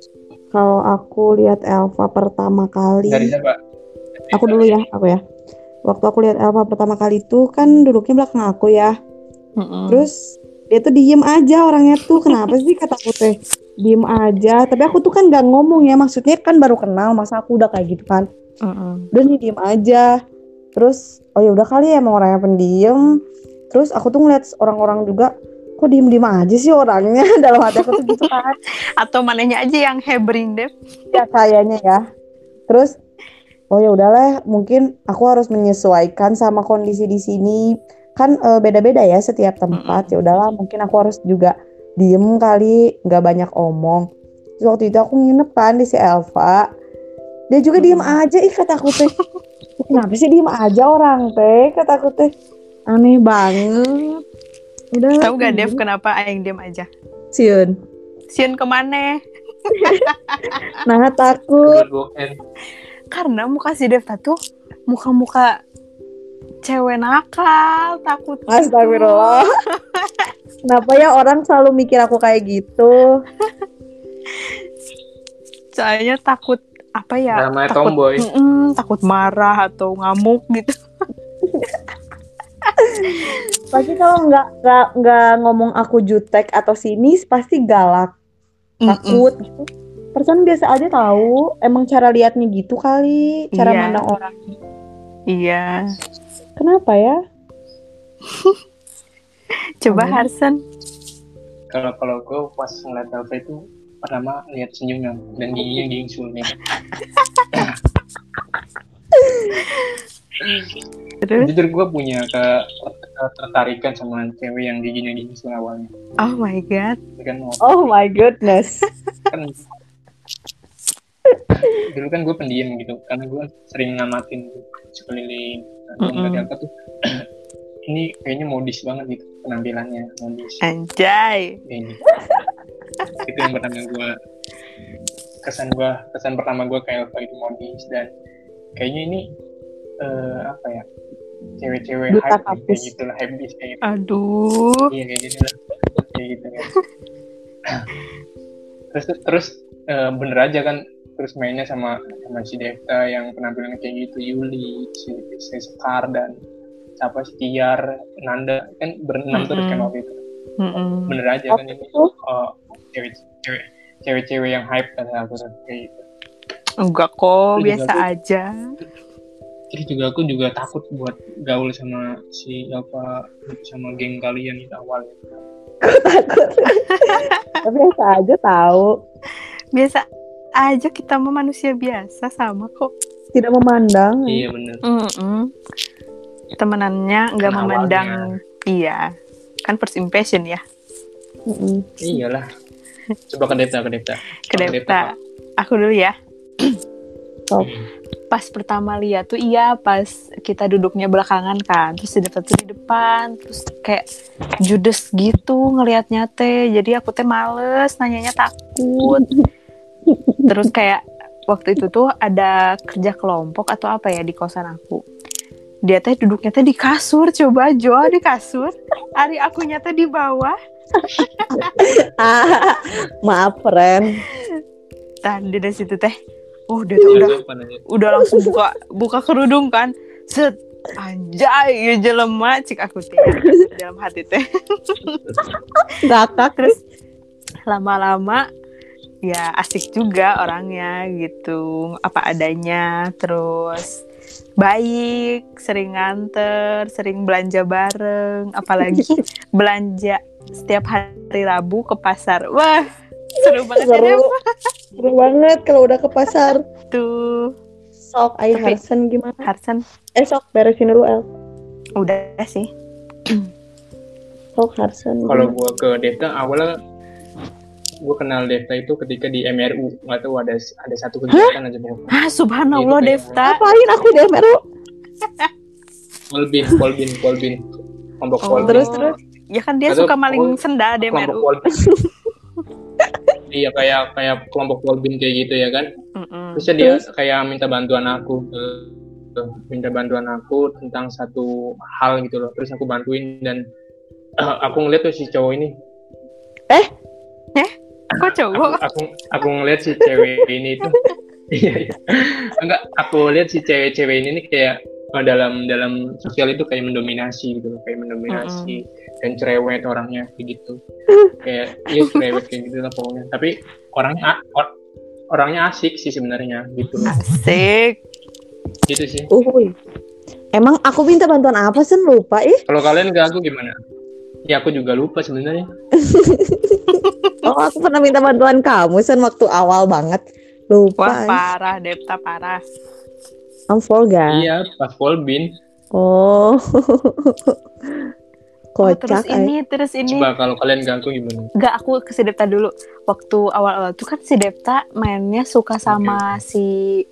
Kalau aku lihat Elva pertama kali. Dari siapa? Aku dulu ya, aku ya. Waktu aku lihat Elva pertama kali itu kan duduknya belakang aku ya. Mm -mm. Terus dia tuh diem aja orangnya tuh. Kenapa sih kata aku teh? Diem aja. Tapi aku tuh kan gak ngomong ya. Maksudnya kan baru kenal masa aku udah kayak gitu kan. -uh. udah nih diem aja. Terus oh ya udah kali ya emang orangnya pendiam. Terus aku tuh ngeliat orang-orang juga kok diem diem aja sih orangnya? Dalam hati aku tuh gitu kan. Atau mananya aja yang hebring deh ya kayaknya ya. Terus oh ya udahlah mungkin aku harus menyesuaikan sama kondisi di sini. Kan uh, beda-beda ya setiap tempat. Ya udahlah mungkin aku harus juga diem kali nggak banyak omong. Terus waktu itu aku nginep kan di si Elva. Dia juga diem aja ih kata aku teh. Kenapa sih diem aja orang teh kata aku teh? Aneh banget. Udah tahu gak Dev kenapa Aing diem aja? Siun. Siun ke mana? Nah takut karena muka si Dev tuh muka-muka cewek nakal, takut. Gitu. Astagfirullah. Kenapa ya orang selalu mikir aku kayak gitu? Soalnya takut apa ya? Namanya takut, tomboy. Mm, takut marah atau ngamuk gitu. pasti kalau nggak nggak nggak ngomong aku jutek atau sinis pasti galak takut mm -mm. gitu perasaan biasa aja tahu emang cara liatnya gitu kali cara yeah. mandang orang iya Kenapa ya? Coba hmm. Harsen. Kalau kalau gue pas ngeliat Elva itu pertama lihat senyumnya dan giginya gigi sulnya. Terus? Jujur gue punya ke, ketertarikan sama cewek yang giginya gingsul awalnya. Oh my god. Kan, oh my goodness. kan dulu kan gue pendiam gitu karena gue sering ngamatin sekeliling. Mm -hmm. apa tuh ini kayaknya modis banget gitu penampilannya modis. Anjay. Ini. Itu yang pertama gue kesan gue kesan pertama gue kayak apa itu modis dan kayaknya ini uh, apa ya cewek-cewek hype kayak gitu lah habis kayak gitu. Aduh. Iya kayak gitu lah kayak gitu kan. Terus terus uh, bener aja kan terus mainnya sama sama si Devta yang penampilannya kayak gitu Yuli si, si Sekar dan siapa si Tiar Nanda. Kan berenam mm -hmm. terus kan waktu itu. Mm -hmm. bener aja kan ini oh, cewek cewek cewek-cewek yang hype kan aku kayak gitu. Enggak kok biasa aku, aja. Terus juga aku juga takut buat gaul sama si apa sama geng kalian itu awal takut tapi biasa aja tahu. Biasa aja kita mah manusia biasa sama kok. Tidak memandang. Iya benar mm -mm. temenannya nggak memandang. Iya. Kan first impression ya. Mm -mm. iyalah. Coba ke Depta ke Depta. Ke Depta. Aku dulu ya. Oh. pas pertama lihat tuh iya pas kita duduknya belakangan kan. Terus di depan tuh di depan terus kayak judes gitu ngelihatnya teh. Jadi aku teh males nanyanya takut terus kayak waktu itu tuh ada kerja kelompok atau apa ya di kosan aku. Dia teh duduknya teh di kasur coba jual di kasur. Hari aku nyata di bawah. Maaf friend tadi dari situ teh. Oh dia tuh udah udah langsung buka buka kerudung kan. Set anjay ya jelema cik aku teh. Dalam hati teh. Terus lama-lama ya asik juga orangnya gitu. Apa adanya terus baik sering nganter sering belanja bareng apalagi belanja setiap hari Rabu ke pasar. Wah seru banget ya, seru, ya seru banget kalau udah ke pasar. Tuh. Sok ayo Harsen gimana? Harsen eh sok beresin dulu El. Udah sih. Sok Harsen kalau gua ke Deta awalnya gue kenal Devta itu ketika di MRU nggak tahu ada ada satu kegiatan Hah? aja pokoknya. Ah subhanallah gitu Devta. Ngapain aku di MRU Polbin Polbin Polbin kelompok oh, Polbin terus terus. Ya kan dia suka maling senda di MRU iya kayak kayak kelompok Polbin kayak gitu ya kan? Terus dia kayak minta bantuan aku minta bantuan aku tentang satu hal gitu loh. Terus aku bantuin dan uh, aku ngeliat tuh si cowok ini. Eh? Eh kok cowok aku aku, aku ngeliat si cewek ini tuh. Iya iya. Enggak aku lihat si cewek-cewek ini nih kayak uh, dalam dalam sosial itu kayak mendominasi gitu loh kayak mendominasi mm -hmm. dan cerewet orangnya kayak gitu. Kayak iya cerewet kayak gitu lah pokoknya. Tapi orangnya or, orangnya asik sih sebenarnya gitu asik. Gitu sih. Uhuy. emang aku minta bantuan apa sih? Lupa ih. Kalau kalian ke aku gimana? Ya aku juga lupa sebenarnya. oh aku pernah minta bantuan kamu sen waktu awal banget. Lupa. Wah parah, Depta parah. I'm forgot. Iya, pas Volbin. Oh. Kocak. Oh, terus ini, terus ini. Coba kalau kalian ganggu gimana? Gak, aku ke si Depta dulu. Waktu awal-awal tuh kan si Depta mainnya suka sama okay. si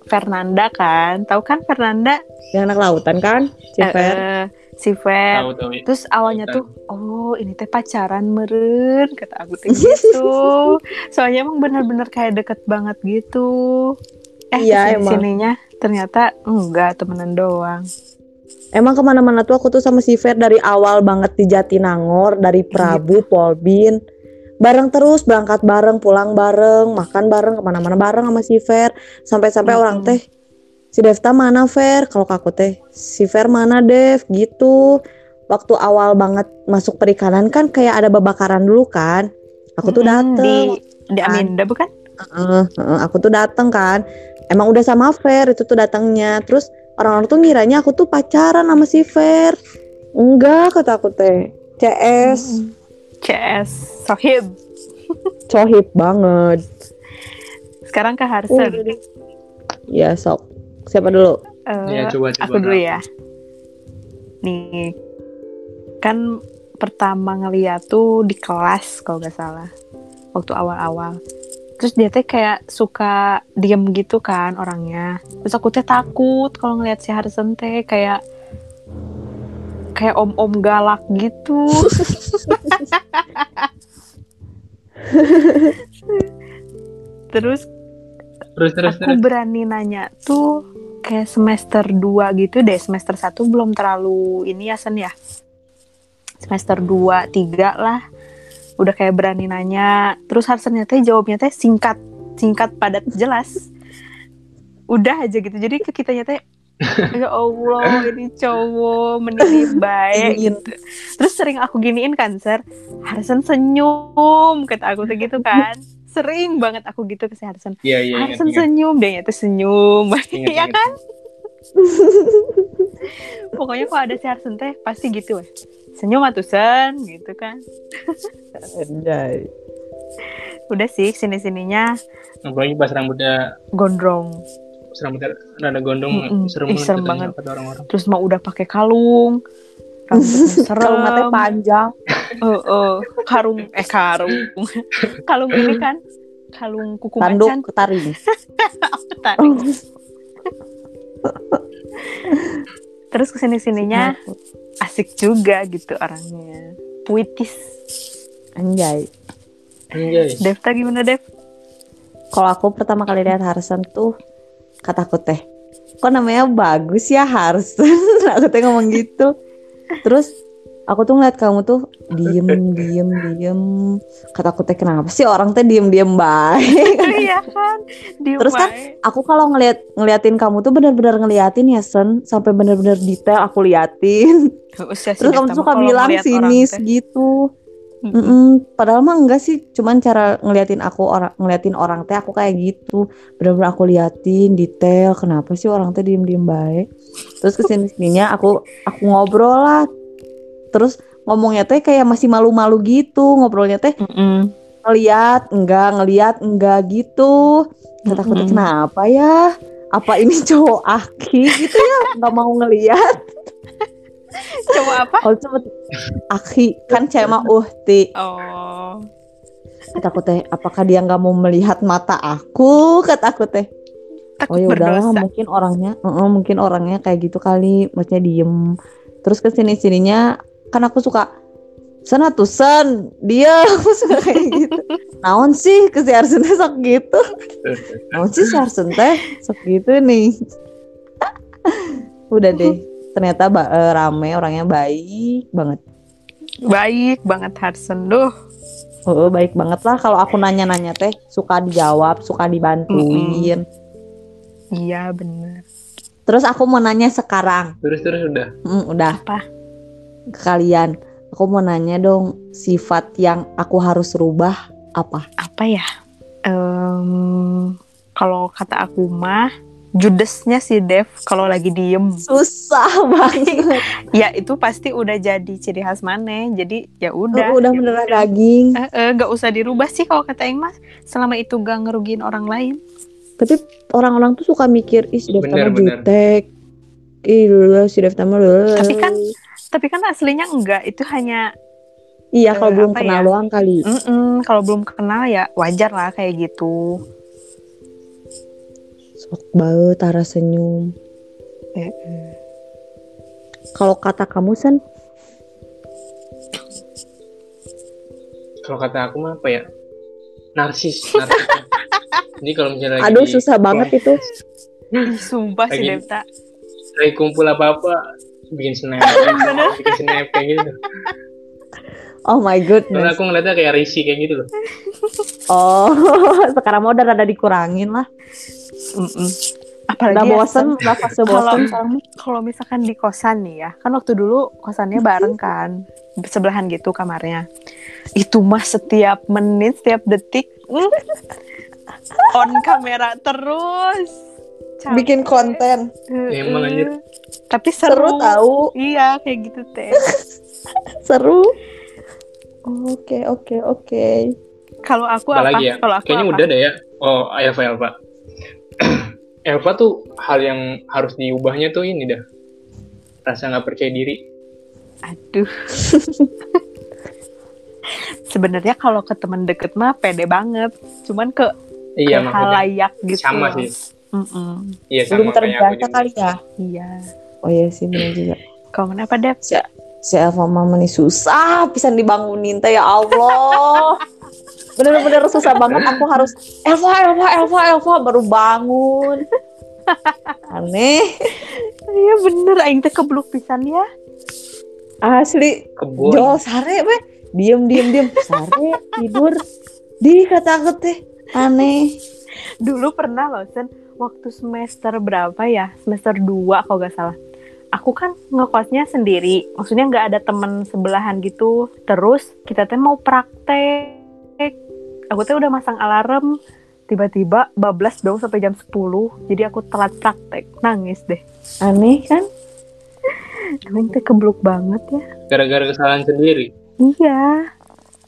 Fernanda kan. Tahu kan Fernanda? Yang anak lautan kan? Si uh, Fer. Uh, si Fer. Terus awalnya lautan. tuh, oh ini teh pacaran meren kata aku tuh gitu. Soalnya emang benar-benar kayak deket banget gitu. Eh, iya, emang. sininya ternyata enggak temenan doang. Emang ke mana-mana tuh aku tuh sama si Fer dari awal banget di Jatinangor, dari Prabu, gitu. Polbin. Bareng terus, berangkat bareng, pulang bareng, makan bareng, ke mana-mana bareng sama si Fer. Sampai-sampai hmm. orang teh, si Devta mana Fer? Kalau aku teh, si Fer mana Dev? Gitu. Waktu awal banget masuk perikanan kan kayak ada babakaran dulu kan. Aku tuh dateng. Di, di Aminda bukan? Uh, uh, aku tuh dateng kan. Emang udah sama Fer itu tuh datangnya. Terus orang-orang tuh ngiranya aku tuh pacaran sama si Fer. Enggak kata aku teh. CS hmm. CS sohib. Sohib banget. Sekarang ke Harsen. Uh, ya sok. Siapa dulu? Uh, ya, coba, coba aku dulu ya. Nih kan pertama ngeliat tuh di kelas kalau nggak salah. Waktu awal-awal terus dia teh kayak suka diem gitu kan orangnya. Terus aku teh takut kalau ngeliat si Harrison teh kayak kayak om-om galak gitu. Terus terus, terus aku terus. berani nanya tuh kayak semester 2 gitu deh. Semester 1 belum terlalu ini ya Sen ya. Semester 2 3 lah udah kayak berani nanya. Terus harusnya teh jawabnya teh singkat. Singkat padat jelas. Udah aja gitu. Jadi ke kitanya teh ya Allah ini cowok menilai baik. Gitu. Terus sering aku giniin kan sir Harsen senyum kata aku tuh gitu kan. Sering banget aku gitu ke si Harsen yeah, yeah, Harsen senyum. Deh itu senyum. Ya kan? Pokoknya kalau ada si Harsen teh pasti gitu ya senyum atuh sen. Gitu kan. Anjay. udah sih sini sininya apalagi pas rambutnya gondrong. Pas rambutnya rada gondrong mm -mm. serem, Ih, serem banget. orang-orang. Terus mau udah pakai kalung serem. Kalung mata panjang. Uh, uh, karung eh karung. Kalung ini kan kalung kuku Tanduk macan. taring taring terus ke sini sininya asik juga gitu orangnya. Puitis. Anjay. Anjay. Devta gimana Dev? Kalau aku pertama kali lihat Harrison tuh kataku teh kok namanya bagus ya Harrison? Aku teh ngomong gitu. Terus aku tuh ngeliat kamu tuh diem diem diem. Kata aku teh kenapa sih orang teh diem diem baik? Iya kan? Diem terus kan aku kalau ngeliat ngeliatin kamu tuh bener-bener ngeliatin ya Sen. Sampai bener-bener detail aku liatin. Terus kamu suka bilang sinis gitu Mm -mm. Padahal mah enggak sih, cuman cara ngeliatin aku orang ngeliatin orang teh aku kayak gitu, bener-bener aku liatin detail. Kenapa sih orang teh diem-diem baik? Terus ke sini sininya aku aku ngobrol lah terus ngomongnya teh kayak masih malu-malu gitu ngobrolnya teh mm -mm. ngeliat enggak ngeliat enggak gitu. Kata aku mm kenapa ya? Apa ini cowok aki? Gitu ya nggak mau ngeliat. Cowok apa? Oh cepet aki kan cewek mah uhti oh. Kata aku teh apakah dia nggak mau melihat mata aku? Kata aku teh. Takut oh ya udahlah mungkin orangnya uh-uh, mungkin orangnya kayak gitu kali maksudnya diem. Terus ke sini sininya kan aku suka sana tuh san dia. Aku suka kayak gitu. Naon sih ke si Arsen teh sok gitu? Naon sih si Arsen teh sok gitu nih. Udah deh ternyata ba- eh, rame orangnya baik banget. Baik banget Harsen duh. Oh, baik banget lah kalau aku nanya-nanya teh suka dijawab, suka dibantuin. Iya bener. Terus aku mau nanya sekarang, terus terus udah. Hmm, udah. Apa? Ke kalian. Aku mau nanya dong, sifat yang aku harus rubah apa? Apa ya? Em, kalau kata aku mah judesnya si Dev kalau lagi diem. Susah banget. Ya itu pasti udah jadi ciri khas mana. Jadi ya udah. udah beneran daging. Eh, eh, gak usah dirubah sih kalau kata Eng mas. Selama itu gak ngerugiin orang lain. Tapi orang-orang tuh suka mikir, ih si Dev Bener, mah bener. jutek. Ih dulu si Dev mah dulu. Tapi kan tapi kan aslinya enggak. Itu hanya Iya kalau eh, belum kenal ya? doang kali. mm-mm, kalau belum kenal ya wajar lah kayak gitu. Sok banget Tara senyum. Eh, Kalau kata kamu Sen, kalau kata aku mah apa ya narsis, narsis. jadi kalau misalnya lagi aduh susah banget itu. Sumpah si Lagi- Devta. lagi kumpul apa apa bikin snap bikin snap kayak gitu Oh my Karena goodness. aku ngeliatnya kayak risi kayak gitu loh Oh, sekarang mau udah rada dikurangin lah. Mm-mm. Apalagi Udah ya, bosen, Sen, udah fase Kalau- bosen kalau misalkan di kosan nih ya, kan waktu dulu kosannya bareng kan, sebelahan gitu kamarnya. Itu mah setiap menit, setiap detik, mm, on kamera terus. Capek. Bikin konten. Emang anjir. Tapi seru. Seru tahu, Iya, kayak gitu teh. seru. Oke, oke, oke. Kalau aku apa apa? lagi ya Kalau aku kayaknya apa? udah deh ya oh Elva Elva Elva tuh hal yang harus diubahnya tuh ini dah rasa nggak percaya diri Aduh. Sebenarnya kalau ke temen deket mah pede banget. Cuman ke, iya ke halayak gitu. sama loh. Sih Mm-mm. iya Belum sama kayak aku terbiasa kali ya. Iya. Oh iya sih benar juga. Kalau kenapa Dep? Si, si Elva mama nih susah pisan dibangunin teh ya Allah. Bener-bener susah banget aku harus Elva, Elva, Elva, Elva baru bangun. Aneh. Iya bener, aing teh kebluk pisan ya. Asli kebun Jo sare weh diem diem diem sare tidur di kata aku teh aneh Dulu pernah loh, Sen, waktu semester berapa ya? Semester 2 kalau gak salah. Aku kan ngekosnya sendiri, maksudnya nggak ada temen sebelahan gitu. Terus kita teh mau praktek. Aku teh udah masang alarm, tiba-tiba bablas dong sampai jam 10. Jadi aku telat praktek, nangis deh. aneh kan Emang teh kebluk banget ya. gara-gara kesalahan sendiri Iya,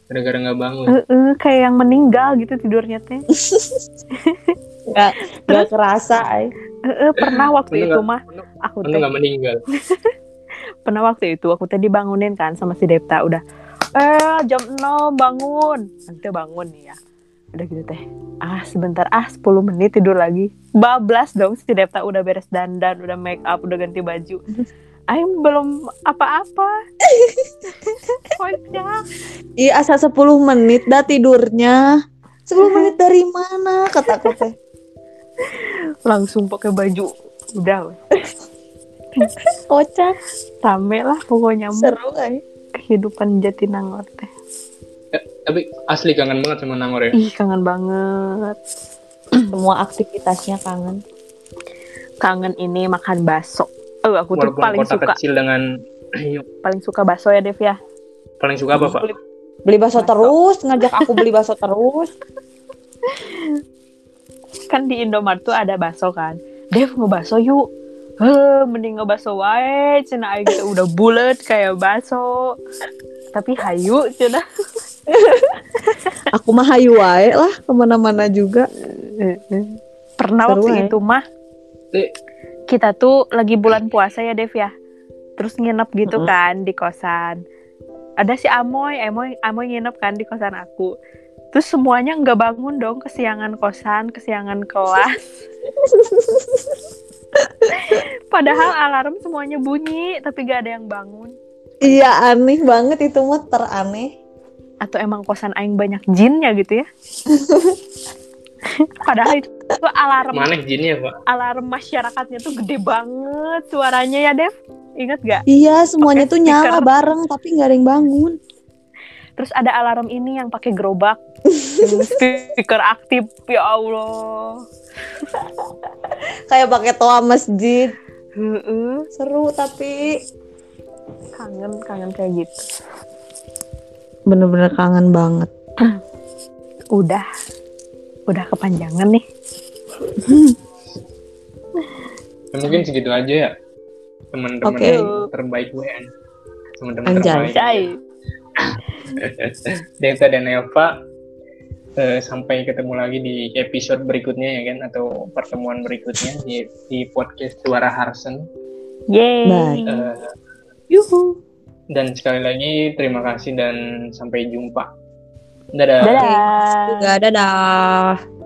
gara-gara nggak bangun Heeh, kayak yang meninggal gitu tidurnya teh. nggak nggak kerasa ay. Heeh, pernah waktu itu mah aku teh meninggal? Pernah waktu itu aku tadi bangunin kan sama si Depta udah eh jam 6 bangun. Nanti bangun nih ya. Udah gitu teh ah sebentar ah 10 menit tidur lagi. Bablas dong si Depta udah beres dandan udah make up udah ganti baju. Aing belum apa-apa. Kocak. Iya asal 10 menit dah tidurnya. 10 menit dari mana? Kata aku teh langsung pakai baju. Udah. Kocak. Rame lah pokoknya. Seru ay. kehidupan Jatinangor teh. Eh, tapi asli kangen banget sama Nangor ya? Ih kangen banget. Semua aktivitasnya kangen. Kangen ini makan bakso. Oh aku tuh walaupun paling kota suka. kecil dengan paling suka bakso ya Dev ya? Paling suka apa pak? Beli bakso terus ngajak aku beli bakso terus kan di Indomaret tuh ada bakso kan. Dev ngebakso yuk. Heh, mending ngebakso wae. Cina teh udah bulat kayak bakso. Tapi hayu cina. Aku mah hayu wae lah ke mana-mana juga. Pernah Seru, waktu ya. itu mah. Eh. kita tuh lagi bulan puasa ya Dev ya. Terus nginep gitu Mm-mm. kan di kosan. Ada si Amoy Amoy Amoy nginep kan di kosan aku Terus semuanya nggak bangun dong, kesiangan kosan, kesiangan kelas. Padahal alarm semuanya bunyi, tapi gak ada yang bangun. Iya aneh banget itu mah teraneh. Atau emang kosan aing banyak jinnya gitu ya? Padahal itu, itu alarm. Mana jinnya pak? Alarm masyarakatnya tuh gede banget suaranya ya Dev. Ingat gak? Iya semuanya tuh nyala bareng tapi nggak ada yang bangun. Terus ada alarm ini yang pakai gerobak, speaker aktif ya Allah. Kayak pakai toa masjid. Heeh. Seru tapi Kangen, kangen kayak gitu. bener-bener kangen banget. Udah, udah kepanjangan nih. Ya, mungkin segitu aja ya teman-teman Oke. terbaik WN teman-teman terbaik. Deta dan Elva eh, sampai ketemu lagi di episode berikutnya ya kan atau pertemuan berikutnya di, di podcast Suara Harsen Yeay. Yuhu. dan sekali lagi terima kasih dan sampai jumpa dadah Dadah. Juga dadah.